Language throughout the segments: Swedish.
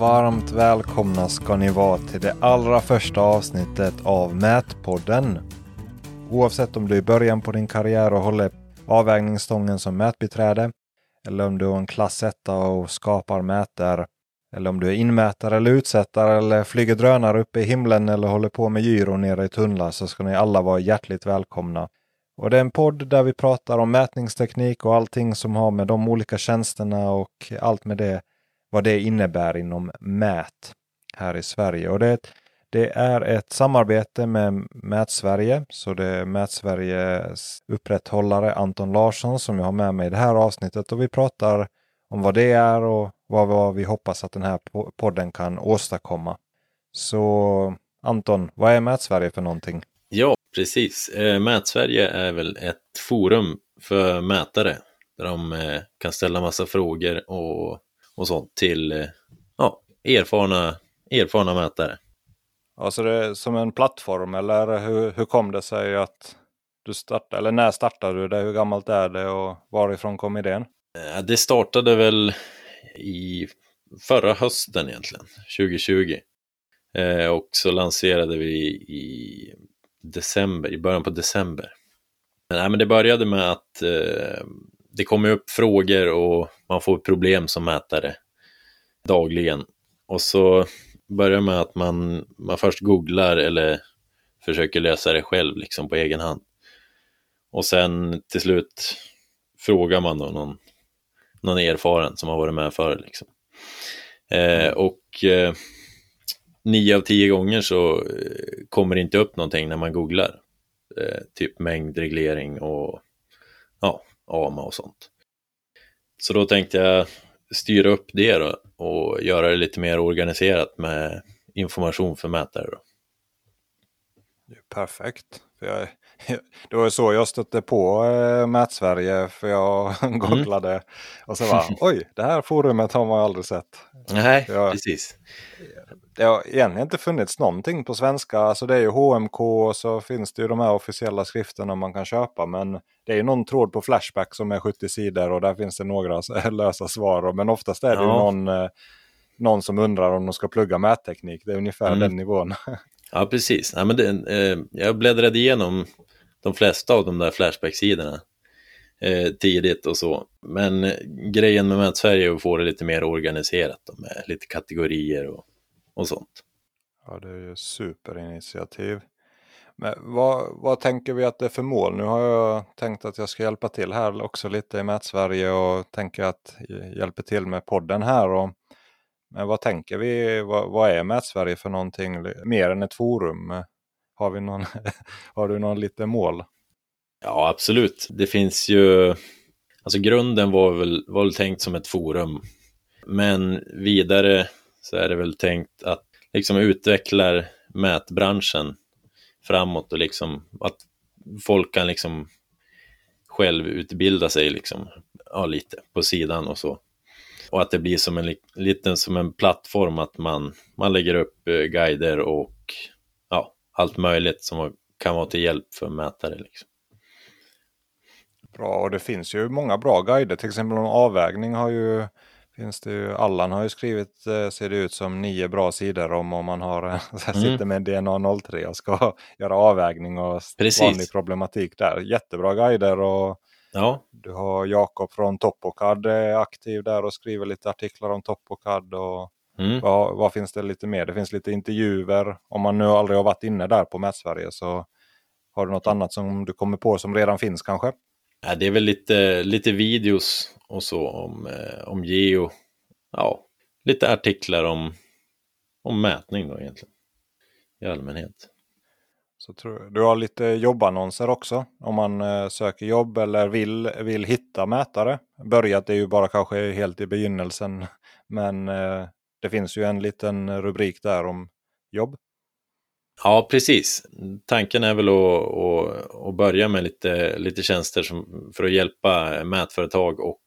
varmt välkomna ska ni vara till det allra första avsnittet av Mätpodden. Oavsett om du är i början på din karriär och håller avvägningsstången som mätbiträde, eller om du har en klass 1 och skapar mäter, eller om du är inmätare eller utsättare eller flyger drönare uppe i himlen eller håller på med gyro nere i tunnlar så ska ni alla vara hjärtligt välkomna. Och det är en podd där vi pratar om mätningsteknik och allting som har med de olika tjänsterna och allt med det, vad det innebär inom mät här i Sverige. Och det, det är ett samarbete med Mätsverige, så det är Mätsveriges upprätthållare Anton Larsson som jag har med mig i det här avsnittet och vi pratar om vad det är och vad, vad vi hoppas att den här podden kan åstadkomma. Så Anton, vad är Mätsverige för någonting? Ja, precis. Mät Mätsverige är väl ett forum för mätare där de eh, kan ställa massa frågor och, och sånt till eh, ja, erfarna, erfarna mätare. Alltså det är som en plattform eller hur, hur kom det sig att du startade, eller när startade du det? Hur gammalt är det och varifrån kom idén? Det startade väl i förra hösten egentligen, 2020. och så lanserade vi i december, i början på december. Nej, men det började med att eh, det kommer upp frågor och man får problem som mätare dagligen. Och så börjar med att man, man först googlar eller försöker lösa det själv liksom på egen hand. Och sen till slut frågar man då någon, någon erfaren som har varit med förr. Liksom. Eh, och eh, nio av tio gånger så eh, kommer det inte upp någonting när man googlar. Eh, typ mängdreglering och ja, AMA och sånt. Så då tänkte jag styra upp det då och göra det lite mer organiserat med information för mätare. Då. Perfekt. För jag, det var så jag stötte på äh, Mätsverige för jag mm. googlade mm. och så var oj, det här forumet har man aldrig sett. Nej, jag, precis. Det har egentligen inte funnits någonting på svenska. Alltså det är ju HMK och så finns det ju de här officiella skrifterna man kan köpa. Men det är ju någon tråd på Flashback som är 70 sidor och där finns det några lösa svar. Men oftast är det ja. någon, eh, någon som undrar om de ska plugga mätteknik. Det är ungefär mm. den nivån. Ja, precis. Ja, men det, eh, jag bläddrade igenom de flesta av de där Flashback-sidorna eh, tidigt och så. Men eh, grejen med Mätsverige är att få det lite mer organiserat då, med lite kategorier och, och sånt. Ja, det är ju superinitiativ. Men vad, vad tänker vi att det är för mål? Nu har jag tänkt att jag ska hjälpa till här också lite i Mätsverige och tänker att hjälpa till med podden här. Och men vad tänker vi? Vad, vad är Mätsverige för någonting mer än ett forum? Har, vi någon, har du någon liten mål? Ja, absolut. Det finns ju... Alltså grunden var väl, var väl tänkt som ett forum. Men vidare så är det väl tänkt att liksom utveckla mätbranschen framåt och liksom att folk kan liksom själv utbilda sig liksom, ja, lite på sidan och så. Och att det blir som en liten som en plattform att man, man lägger upp eh, guider och ja, allt möjligt som kan vara till hjälp för mätare. Liksom. Bra, och det finns ju många bra guider. Till exempel om avvägning har ju finns det ju, Allan har ju skrivit, eh, ser det ut som, nio bra sidor om om man har, mm. sitter med DNA 03 och ska göra avvägning och Precis. vanlig problematik där. Jättebra guider och Ja. Du har Jakob från Topocad aktiv där och skriver lite artiklar om Topocad. Och mm. vad, vad, finns det lite mer? Det finns lite intervjuer. Om man nu aldrig har varit inne där på Mätsverige så har du något annat som du kommer på som redan finns kanske? Ja, det är väl lite, lite videos och så om, eh, om geo. Ja, lite artiklar om, om mätning då egentligen i allmänhet. Så tror, du har lite jobbannonser också om man eh, söker jobb eller vill, vill hitta mätare. Börjat är ju bara kanske helt i begynnelsen men eh, det finns ju en liten rubrik där om jobb. Ja, precis. Tanken är väl att, att, att börja med lite, lite tjänster som, för att hjälpa mätföretag och,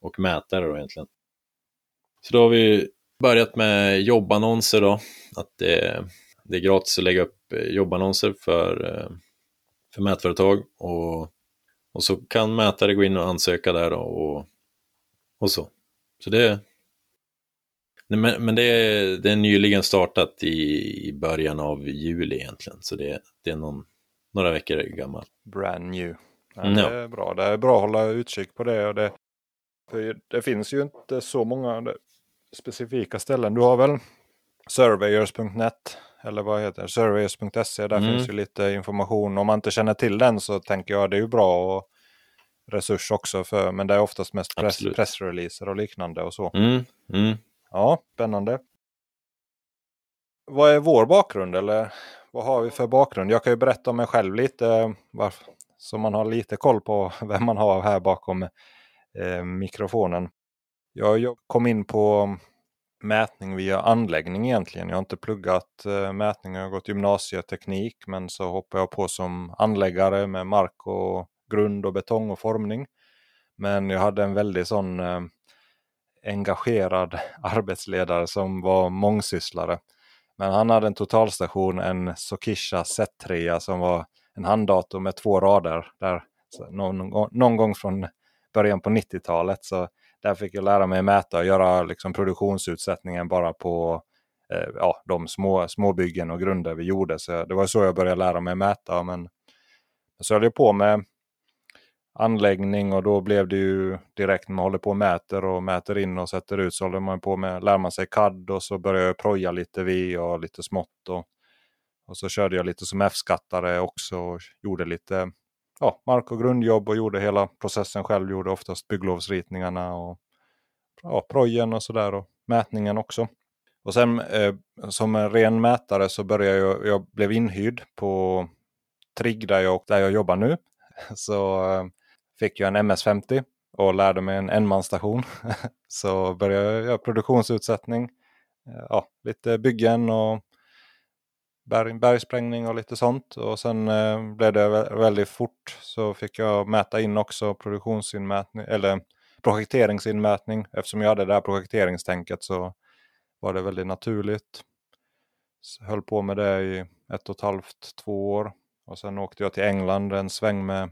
och mätare då egentligen. Så då har vi börjat med jobbannonser då, att det, det är gratis att lägga upp eh, jobbannonser för, eh, för mätföretag och, och så kan mätare gå in och ansöka där och, och så. Så det, Nej, men, men det, är, det är nyligen startat i, i början av juli egentligen, så det, det är någon, några veckor gammalt. Brand new. Ja, det är bra. Det är bra att hålla utkik på det. Och det, det finns ju inte så många specifika ställen. Du har väl surveyors.net eller vad heter det? Surveyors.se. Där Mm. finns ju lite information. Om man inte känner till den så tänker jag det är ju bra och resurs också för. Men det är oftast mest press, pressreleaser och liknande och så. Mm, mm. Ja, spännande. Vad är vår bakgrund eller vad har vi för bakgrund? Jag kan ju berätta om mig själv lite så man har lite koll på vem man har här bakom eh, mikrofonen. Jag kom in på mätning via anläggning egentligen. Jag har inte pluggat eh, mätning, jag har gått gymnasieteknik men så hoppade jag på som anläggare med mark och grund och betong och formning. Men jag hade en väldigt sån eh, engagerad arbetsledare som var mångsysslare. Men han hade en totalstation, en Sokisha Z3 som var en handdator med två rader. Där, någon, gång- någon gång från början på 90-talet. Så där fick jag lära mig mäta och göra liksom produktionsutsättningen bara på eh, ja, de små, små byggen och grunder vi gjorde. Så det var så jag började lära mig mäta. Men så höll jag på med anläggning och då blev det ju direkt när man håller på och mäter och mäter in och sätter ut så håller man på med, lär man sig CAD och så börjar jag proja lite V och lite smått. Och, och så körde jag lite som F-skattare också och gjorde lite ja, mark och grundjobb och gjorde hela processen själv. Gjorde oftast bygglovsritningarna och ja, projen och sådär och mätningen också. Och sen eh, som en ren mätare så började jag, jag blev inhyrd på Trigg där jag, där jag jobbar nu. Så eh, fick jag en MS-50 och lärde mig en enmansstation. så började jag göra produktionsutsättning. Eh, ja, lite byggen och berg, bergsprängning och lite sånt. Och sen eh, blev det väldigt fort så fick jag mäta in också produktionsinmätning eller projekteringsinmätning. Eftersom jag hade det här projekteringstänket så var det väldigt naturligt. Så höll på med det i ett och ett halvt, två år. Och sen åkte jag till England en sväng med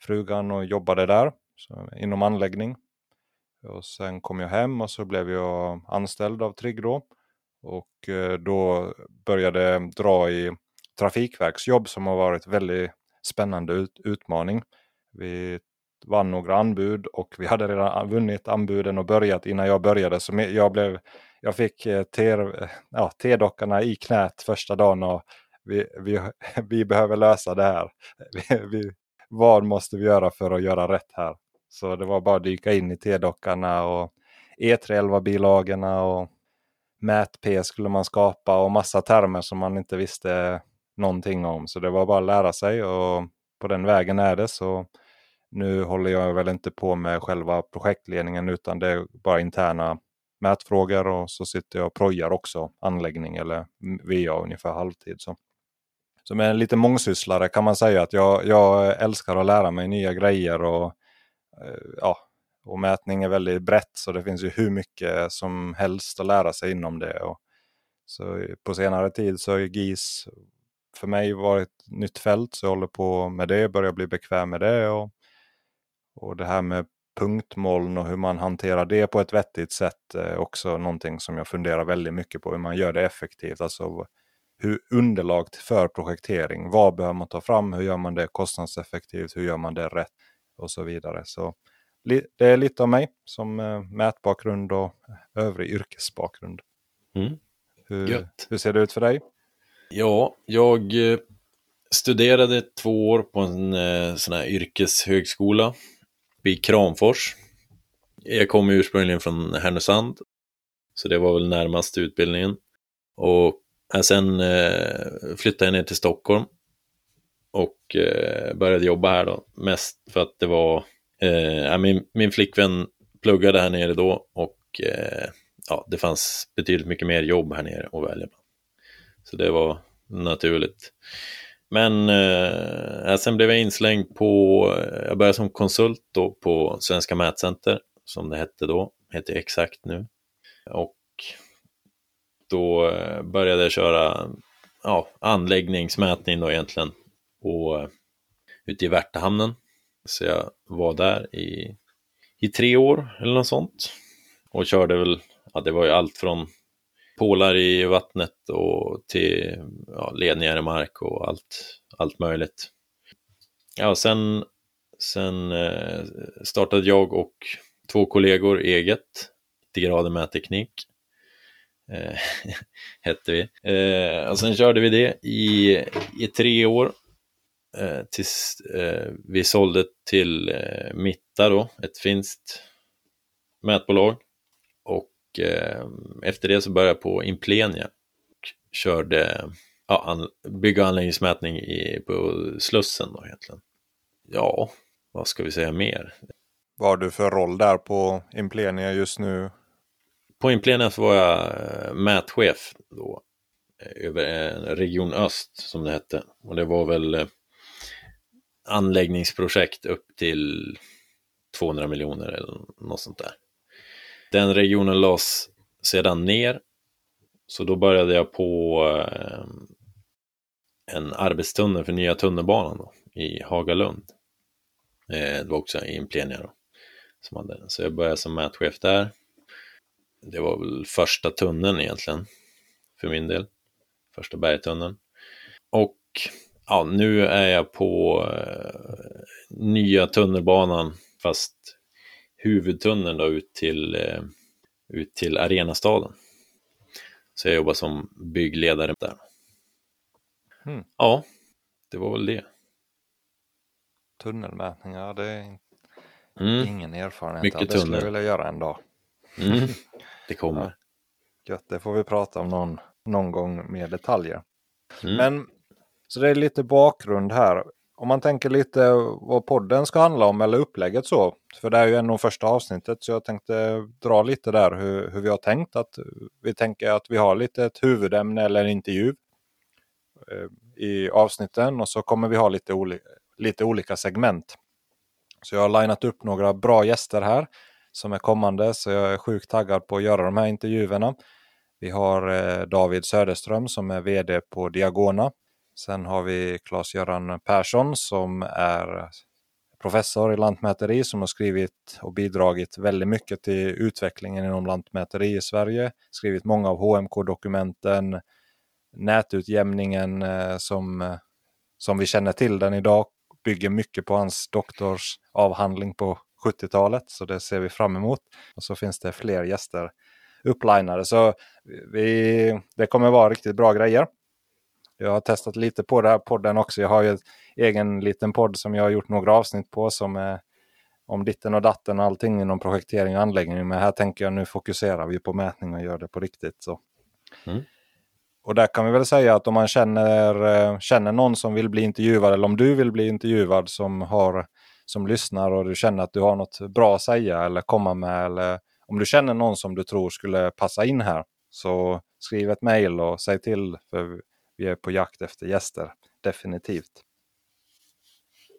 frugan och jobbade där så, inom anläggning. Och sen kom jag hem och så blev jag anställd av Trigg då. Och eh, då började dra i trafikverksjobb som har varit väldigt spännande ut, utmaning. Vi vann några anbud och vi hade redan vunnit anbuden och börjat innan jag började. Så jag, blev, jag fick eh, te- ja, T-dockorna i knät första dagen och vi, vi, vi behöver lösa det här. Vi, vi, vad måste vi göra för att göra rätt här? Så det var bara att dyka in i T-dockarna och E311-bilagorna och mät-P skulle man skapa och massa termer som man inte visste någonting om. Så det var bara att lära sig och på den vägen är det. Så nu håller jag väl inte på med själva projektledningen utan det är bara interna mätfrågor och så sitter jag och projar också anläggning eller VA ungefär halvtid. Så. Som en lite mångsysslare kan man säga att jag, jag älskar att lära mig nya grejer och eh, ja, och mätning är väldigt brett så det finns ju hur mycket som helst att lära sig inom det. Och så på senare tid så har GIS för mig varit ett nytt fält så jag håller på med det, börjar bli bekväm med det. Och, och det här med punktmoln och hur man hanterar det på ett vettigt sätt är också någonting som jag funderar väldigt mycket på hur man gör det effektivt. Alltså hur underlag för projektering, vad behöver man ta fram, hur gör man det kostnadseffektivt, hur gör man det rätt och så vidare. Så det är lite av mig som eh, mätbakgrund och övrig yrkesbakgrund. Mm. Hur, hur ser det ut för dig? Ja, jag eh, studerade två år på en eh, sån här yrkeshögskola i Kramfors. Jag kommer ursprungligen från Härnösand, så det var väl närmast utbildningen. Och eh, sen eh, flyttade jag ner till Stockholm och eh, började jobba här då, mest för att det var, eh, min, min flickvän pluggade här nere då och eh, ja, det fanns betydligt mycket mer jobb här nere att välja på. Så det var naturligt. Men eh, sen blev jag inslängd på, eh, jag började som konsult då på Svenska Mätcenter, som det hette då, heter Exakt nu. Och då eh, började jag köra ja, anläggningsmätning då egentligen och, eh, ute i Värtahamnen. Så jag var där i, i tre år eller något sånt. Och körde väl ja, det var ju allt från pålar i vattnet och till ja, ledningar i mark och allt, allt möjligt. Ja, sen, sen eh, startade jag och två kollegor eget, 90 grader mätteknik, eh, hette vi. Eh, och sen körde vi det i, i tre år eh, tills eh, vi sålde till eh, Mitta då, ett finskt mätbolag. Och eh, efter det så började jag på Implenia och körde ja, an, bygg och anläggningsmätning i, på Slussen då egentligen. Ja, vad ska vi säga mer? Vad har du för roll där på Implenia just nu? På Implenia så var jag eh, mätchef då eh, över Region Öst som det hette. Och det var väl eh, anläggningsprojekt upp till 200 miljoner eller något sånt där. Den regionen lades sedan ner, så då började jag på eh, en arbetstunnel för nya tunnelbanan då, i Hagalund. Eh, det var också i Implenia då. Som hade, så jag började som mätchef där. Det var väl första tunneln egentligen, för min del. Första bergtunneln. Och ja, nu är jag på eh, nya tunnelbanan, fast huvudtunneln då ut till, eh, ut till Arenastaden. Så jag jobbar som byggledare där. Mm. Ja, det var väl det. Tunnelmätningar, det är mm. ingen erfarenhet Mycket av. Det skulle jag vilja göra en dag. Mm. Det kommer. Ja. Gött, det får vi prata om någon, någon gång med detaljer. Mm. Men så det är lite bakgrund här. Om man tänker lite vad podden ska handla om eller upplägget så. För det är ju ändå första avsnittet så jag tänkte dra lite där hur, hur vi har tänkt. att Vi tänker att vi har lite ett huvudämne eller en intervju eh, i avsnitten och så kommer vi ha lite, oli lite olika segment. Så jag har linat upp några bra gäster här som är kommande så jag är sjukt taggad på att göra de här intervjuerna. Vi har eh, David Söderström som är VD på Diagona. Sen har vi Claes-Göran Persson som är professor i lantmäteri som har skrivit och bidragit väldigt mycket till utvecklingen inom lantmäteri i Sverige. Skrivit många av HMK-dokumenten, nätutjämningen eh, som, eh, som vi känner till den idag bygger mycket på hans doktorsavhandling på 70-talet, så det ser vi fram emot. Och så finns det fler gäster upplinade, så vi, det kommer vara riktigt bra grejer. Jag har testat lite på den här podden också. Jag har ju en egen liten podd som jag har gjort några avsnitt på som är om ditten och datten och allting inom projektering och anläggning. Men här tänker jag nu fokuserar vi på mätning och gör det på riktigt. Så. Mm. Och där kan vi väl säga att om man känner, eh, känner någon som vill bli intervjuad eller om du vill bli intervjuad som, har, som lyssnar och du känner att du har något bra att säga eller komma med eller om du känner någon som du tror skulle passa in här så skriv ett mejl och säg till för vi är på jakt efter gäster, definitivt.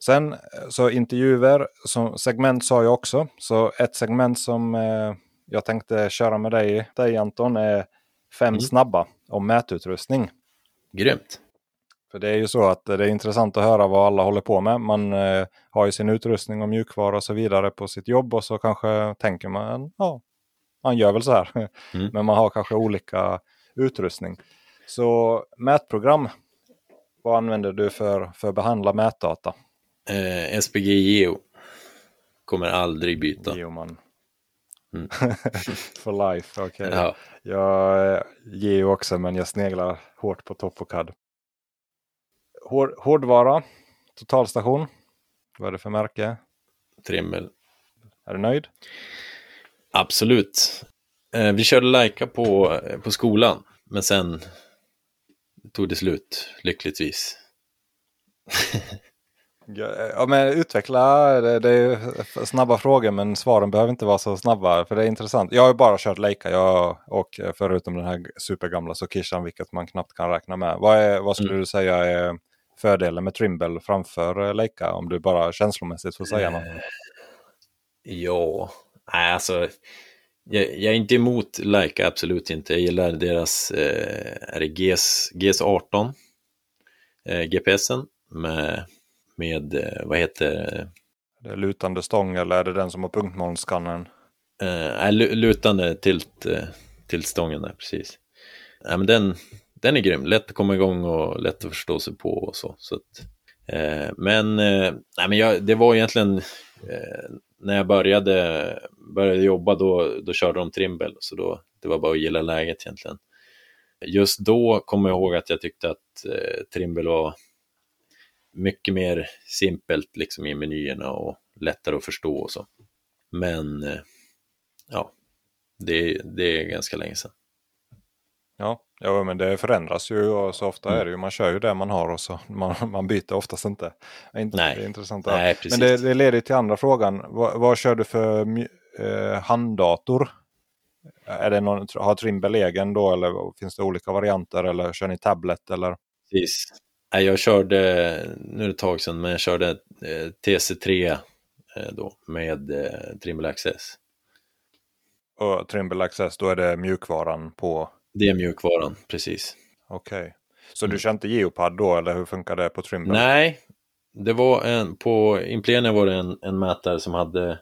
Sen så intervjuer, som segment sa jag också. Så ett segment som eh, jag tänkte köra med dig, dig Anton är fem mm. snabba om mätutrustning. Grymt! För det är ju så att det är intressant att höra vad alla håller på med. Man eh, har ju sin utrustning och mjukvara och så vidare på sitt jobb och så kanske tänker man, ja, man gör väl så här. Mm. Men man har kanske olika utrustning. Så mätprogram, vad använder du för, för att behandla mätdata? Eh, SPG Geo. Kommer aldrig byta. Geoman. Mm. For life, okej. Okay. Ja. Jag eh, Geo också men jag sneglar hårt på Topocad. Hård, hårdvara, totalstation. Vad är det för märke? Trimmel. Är du nöjd? Absolut. Eh, vi körde Leica på, eh, på skolan, men sen tog det slut, lyckligtvis. ja, men utveckla, det, det, är snabba frågor men svaren behöver inte vara så snabba. För det är intressant. Jag har bara kört Leica jag, och förutom den här supergamla Sokishan vilket man knappt kan räkna med. Vad, är, vad skulle mm. du säga är fördelen med Trimble framför Leica om du bara känslomässigt får säga något? Eh, ja, nej alltså jag, jag, är inte emot Leica, absolut inte. Jag gillar deras eh, är det GS, GS18 eh, GPSen med, med eh, vad heter det? Lutande stång eller är det den som har punktmålsskannern? Eh, lutande tilt, eh, tiltstången där, precis. Ja, men den, den är grym, lätt att komma igång och lätt att förstå sig på och så. så att, eh, men eh, nej, men jag, det var egentligen eh, när jag började, började jobba då, då körde de Trimble, så då, det var bara att gilla läget egentligen. Just då kommer jag ihåg att jag tyckte att eh, Trimble var mycket mer simpelt liksom i menyerna och lättare att förstå och så. Men eh, ja, det, det är ganska länge sedan. Ja, ja, men det förändras ju och så ofta mm. är det ju, man kör ju det man har och så man, man byter oftast inte. inte Nej. Det är intressant. Nej, men det, det leder till andra frågan. Vad, vad kör du för eh, handdator? Är det någon, har Trimble egen då eller finns det olika varianter eller kör ni tablet eller? Precis. Jag körde, nu är det ett tag sedan, men jag körde eh, TC3 eh, då med eh, Trimble Access. Och Trimble Access, då är det mjukvaran på? Det är mjukvaran, precis. Okej. Okay. Så mm. du kör inte Geopad då, eller hur funkar det på Trimble? Nej, det var en, på Implenia var det en, en mätare som hade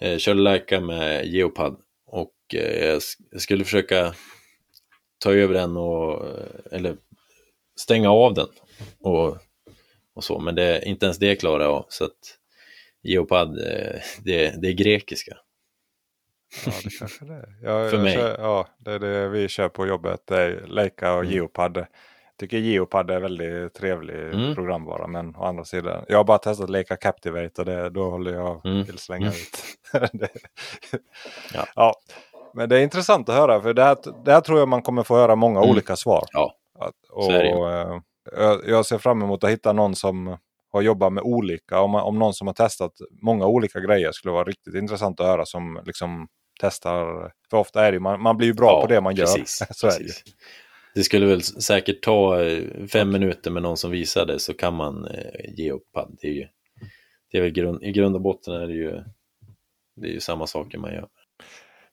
eh, körde Leica med Geopad och eh, jag skulle försöka ta över den och, eller stänga av den och, och så, men det, inte ens det klarar jag av. Så att Geopad, eh, det, det är grekiska. Ja, det kanske det är. Jag, För mig. Kör, ja, det är det vi kör på jobbet. Det är Leica och mm. Geopad. Jag tycker Geopad är väldigt trevlig mm. programvara. Men å andra sidan, jag har bara testat Leica Captivate och det, då håller jag mm. till slänga mm. ut. ja. ja. Men det är intressant att höra. För det här, det här tror jag man kommer få höra många mm. olika svar. Ja, och, och, jag ser fram emot att hitta någon som har jobbat med olika. Om, om någon som har testat många olika grejer skulle vara riktigt intressant att höra som liksom testar. För ofta är det man, man blir ju bra ja, på det man gör. Precis, så precis. det skulle väl säkert ta eh, fem minuter med någon som visar det så kan man eh, ge upp. Det är, ju, det är väl grund, I grund och botten är det ju, det är ju samma saker man gör.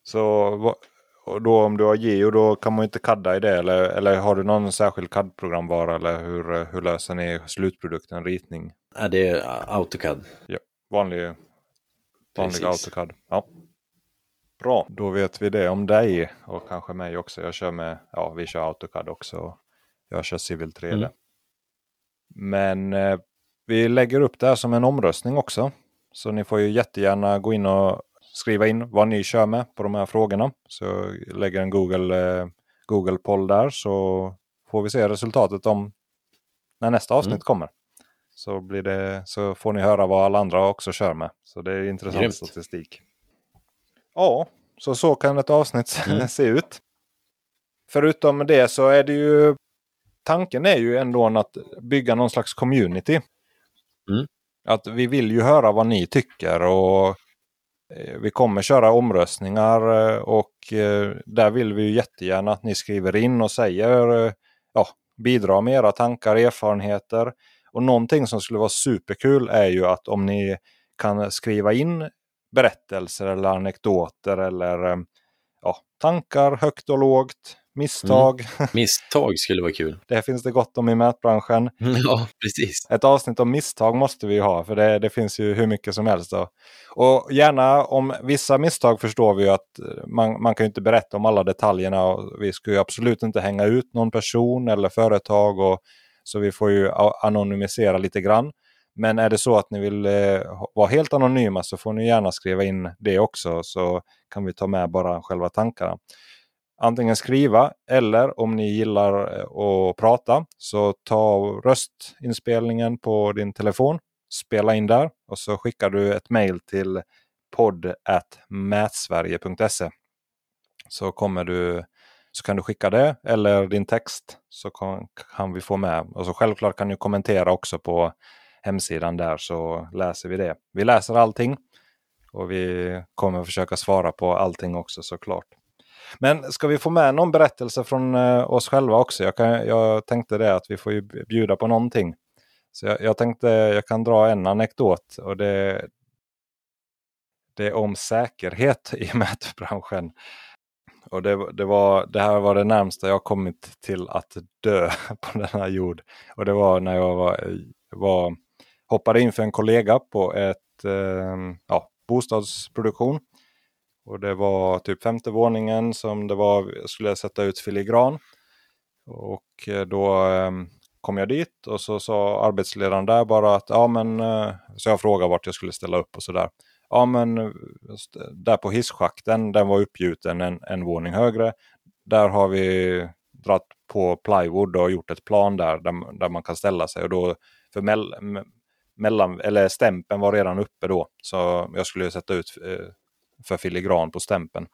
Så och då om du har Geo då kan man inte kadda i det eller, eller har du någon särskild CAD-programvara eller hur, hur löser ni slutprodukten, ritning? Ja, det är AutoCAD. Ja, vanlig, vanlig AutoCAD. Ja. Bra, då vet vi det om dig och kanske mig också. Jag kör med, ja vi kör AutoCAD också. Jag kör Civil 3D. Mm. Men eh, vi lägger upp det här som en omröstning också. Så ni får ju jättegärna gå in och skriva in vad ni kör med på de här frågorna. Så jag lägger en Google, eh, Google poll där så får vi se resultatet om när nästa avsnitt mm. kommer. Så, blir det, så får ni höra vad alla andra också kör med. Så det är intressant Grymt. statistik. Ja, så så kan ett avsnitt mm. se ut. Förutom det så är det ju tanken är ju ändå att bygga någon slags community. Mm. Att vi vill ju höra vad ni tycker och Eh, vi kommer köra omröstningar eh, och eh, där vill vi jättegärna att ni skriver in och säger, ja, bidra med era tankar, erfarenheter. Och någonting som skulle vara superkul är ju att om ni kan skriva in berättelser eller anekdoter eller ja, tankar högt och lågt, Misstag. Mm. Misstag skulle vara kul. Det finns det gott om i mätbranschen. Ja, precis. Ett avsnitt om misstag måste vi ha, för det, det finns ju hur mycket som helst. Då. Och gärna om vissa misstag förstår vi att man, man kan inte berätta om alla detaljerna. Och vi ska ju absolut inte hänga ut någon person eller företag. Och, så vi får ju anonymisera lite grann. Men är det så att ni vill eh, vara helt anonyma så får ni gärna skriva in det också så kan vi ta med bara själva tankarna antingen skriva eller om ni gillar eh, att prata så ta röstinspelningen på din telefon. Spela in där och så skickar du ett mail till podd.mätsverige.se. Så kommer du så kan du skicka det eller din text så kan, kan vi få med. Och så självklart kan du kommentera också på hemsidan där så läser vi det. Vi läser allting och vi kommer försöka svara på allting också såklart. Men ska vi få med någon berättelse från eh, oss själva också? Jag, kan, jag tänkte det att vi får ju bjuda på någonting. Så jag, jag tänkte jag kan dra en anekdot och det, det är om säkerhet i mätbranschen. Och det, det, var, det här var det närmsta jag kommit till att dö på denna jord. Och det var när jag var, var, hoppade in för en kollega på ett eh, ja, bostadsproduktion. Och det var typ femte våningen som det var, jag skulle sätta ut filigran. Och eh, då ehm, kom jag dit och så sa arbetsledaren där bara att ja men, eh, så jag frågade vart jag skulle ställa upp och sådär. Ja men eh, där på hisschakten, den var uppgjuten en, en våning högre. Där har vi dratt på plywood och gjort ett plan där, där, där man kan ställa sig. Och då, för mell, mellan, eller stämpen var redan uppe då. Så jag skulle sätta ut eh, för filigran på stämpen.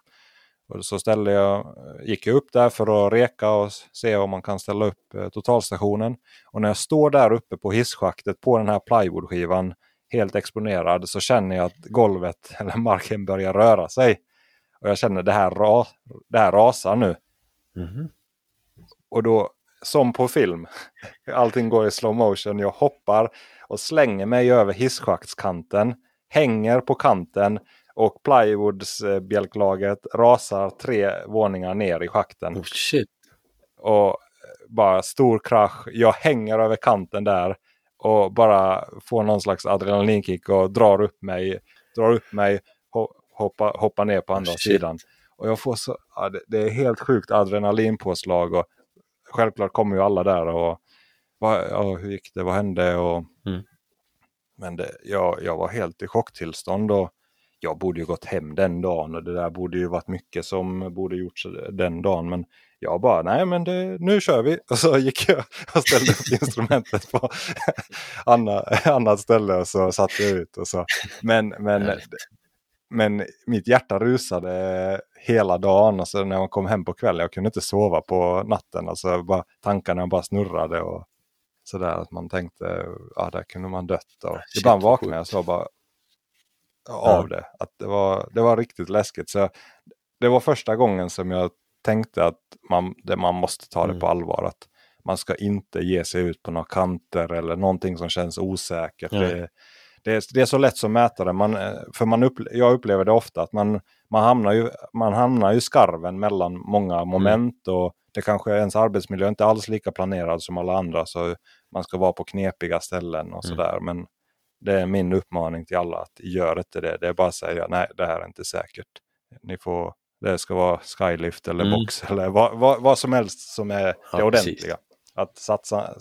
Och så ställde jag, gick jag upp där för att reka och se om man kan ställa upp eh, totalstationen. Och när jag står där uppe på hisschaktet på den här plywoodskivan helt exponerad så känner jag att golvet eller marken börjar röra sig. Och jag känner det här, ra, det här rasar nu. Mm. Och då, som på film, allting går i slow motion. Jag hoppar och slänger mig över hisschaktskanten, hänger på kanten och plywoodbjälklaget rasar tre våningar ner i schakten. Oh, shit. Och bara stor krasch. Jag hänger över kanten där och bara får någon slags adrenalinkick och drar upp mig, drar upp mig hoppa, hoppa ner på andra oh, sidan. Och jag får så, ja, det, det, är helt sjukt adrenalinpåslag och självklart kommer ju alla där och vad, ja, hur gick det, vad hände och mm. Men det, jag, jag var helt i chocktillstånd och jag borde ju gått hem den dagen och det där borde ju varit mycket som borde gjorts den dagen. Men jag bara, nej men det, nu kör vi. Och så gick jag och ställde upp instrumentet på anna, annat ställe och så satte jag ut. Och så. Men, men, men mitt hjärta rusade hela dagen. Alltså när man kom hem på kvällen, jag kunde inte sova på natten. Alltså bara, tankarna bara snurrade. och Sådär att man tänkte, ja där kunde man dött. Och Shit, ibland vaknade jag så bara, av det. Att det, var, det var riktigt läskigt. Så det var första gången som jag tänkte att man, det, man måste ta det mm. på allvar. Att man ska inte ge sig ut på några kanter eller någonting som känns osäkert. Mm. Det, det, är, det är så lätt som mätare. Man, för man upple jag upplever det ofta att man, man, hamnar ju, man hamnar i skarven mellan många mm. moment. Mm. och det kanske ens arbetsmiljö inte alls lika planerad som alla andra. Så man ska vara på knepiga ställen och mm. sådär. Men det är min uppmaning till alla att gör inte det. Det är bara att säga nej, det här är inte säkert. Ni får, det ska vara skylift eller mm. box eller vad, vad, vad, som helst som är ja, det ordentliga. Precis. Att satsa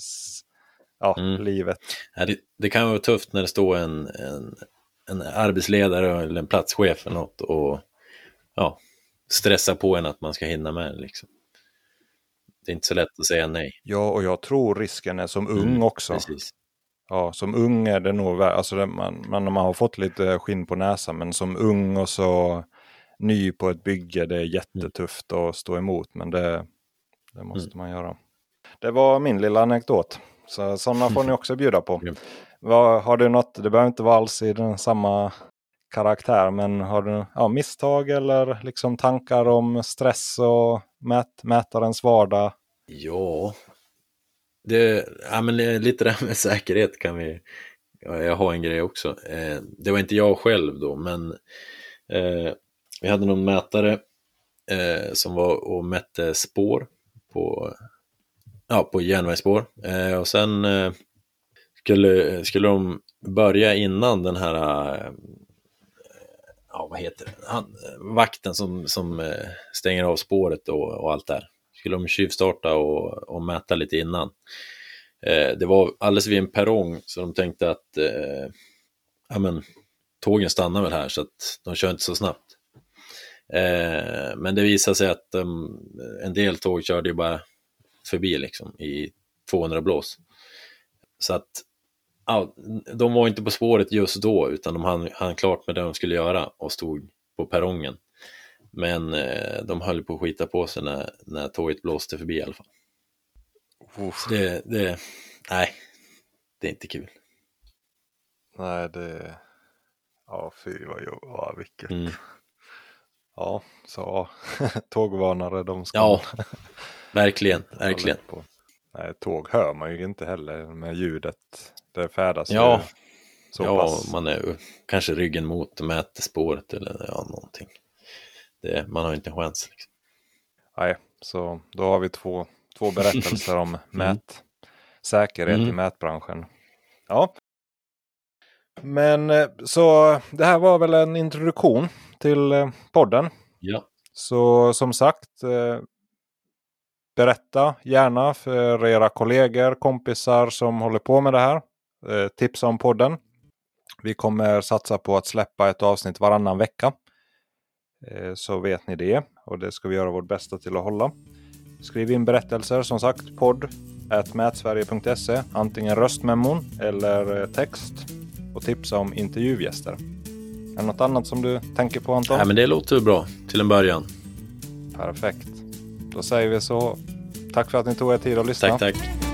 ja, mm. livet. Ja, det, det, kan vara tufft när det står en, en, en arbetsledare eller en platschef eller något och ja, stressa på en att man ska hinna med. Liksom. Det är inte så lätt att säga nej. Ja, och jag tror risken är som ung mm, också. Precis. Ja, som ung är det nog, alltså det, man, man, man har fått lite skinn på näsan, men som ung och så ny på ett bygge, det är jättetufft att stå emot, men det, det måste mm. man göra. Det var min lilla anekdot, så sådana får ni också bjuda på. Mm. Vad, har du något, det behöver inte vara alls i den samma karaktär, men har du ja, misstag eller liksom tankar om stress och mät, mätarens vardag? Ja, det, ja, men eh, lite det här med säkerhet kan vi, jag har en grej också. Eh, det var inte jag själv då, men eh, vi hade någon mätare eh, som var och mätte spår på, ja, på järnvägsspår. Eh, och sen eh, skulle, skulle de börja innan den här eh, ja, vad heter det? Han, vakten som, som eh, stänger av spåret och, och allt där skulle de tjuvstarta och, och mäta lite innan. Eh, det var alldeles vid en perrong så de tänkte att eh, ja, men, tågen stannar väl här så att de kör inte så snabbt. Eh, men det visade sig att um, en del tåg körde ju bara förbi liksom i 200 blås. Så att ja, de var inte på spåret just då utan de hann, hann klart med det de skulle göra och stod på perrongen. Men eh, de höll på att skita på sig när, när tåget blåste förbi i alla fall. Det, det, nej, det är inte kul. Nej, det, ja fy vad jobbigt, ja, vilket. Mm. Ja, så tågvarnare de ska Ja, verkligen, verkligen. På. Nej, tåg hör man ju inte heller med ljudet. Det färdas ja. ju så ja, pass. man är kanske ryggen mot och mäter spåret eller ja, någonting det, man har inte en chans. Liksom. Nej, så då har vi två, två berättelser om mm. mät, säkerhet mm. i mätbranschen. Ja. Men eh, så det här var väl en introduktion till eh, podden. Ja. Så som sagt, eh, berätta gärna för era kollegor, kompisar som håller på med det här. Tipsa om podden. Vi kommer satsa på att släppa ett avsnitt varannan vecka. Så vet ni det. Och det ska vi göra vårt bästa till att hålla. Skriv in berättelser som sagt podd mätsverige.se antingen röstmemon eller text och tipsa om intervjugäster. Är det något annat som du tänker på Anton? Nej, men det låter bra till en början. Perfekt. Då säger vi så. Tack för att ni tog er tid att lyssna. Tack, tack.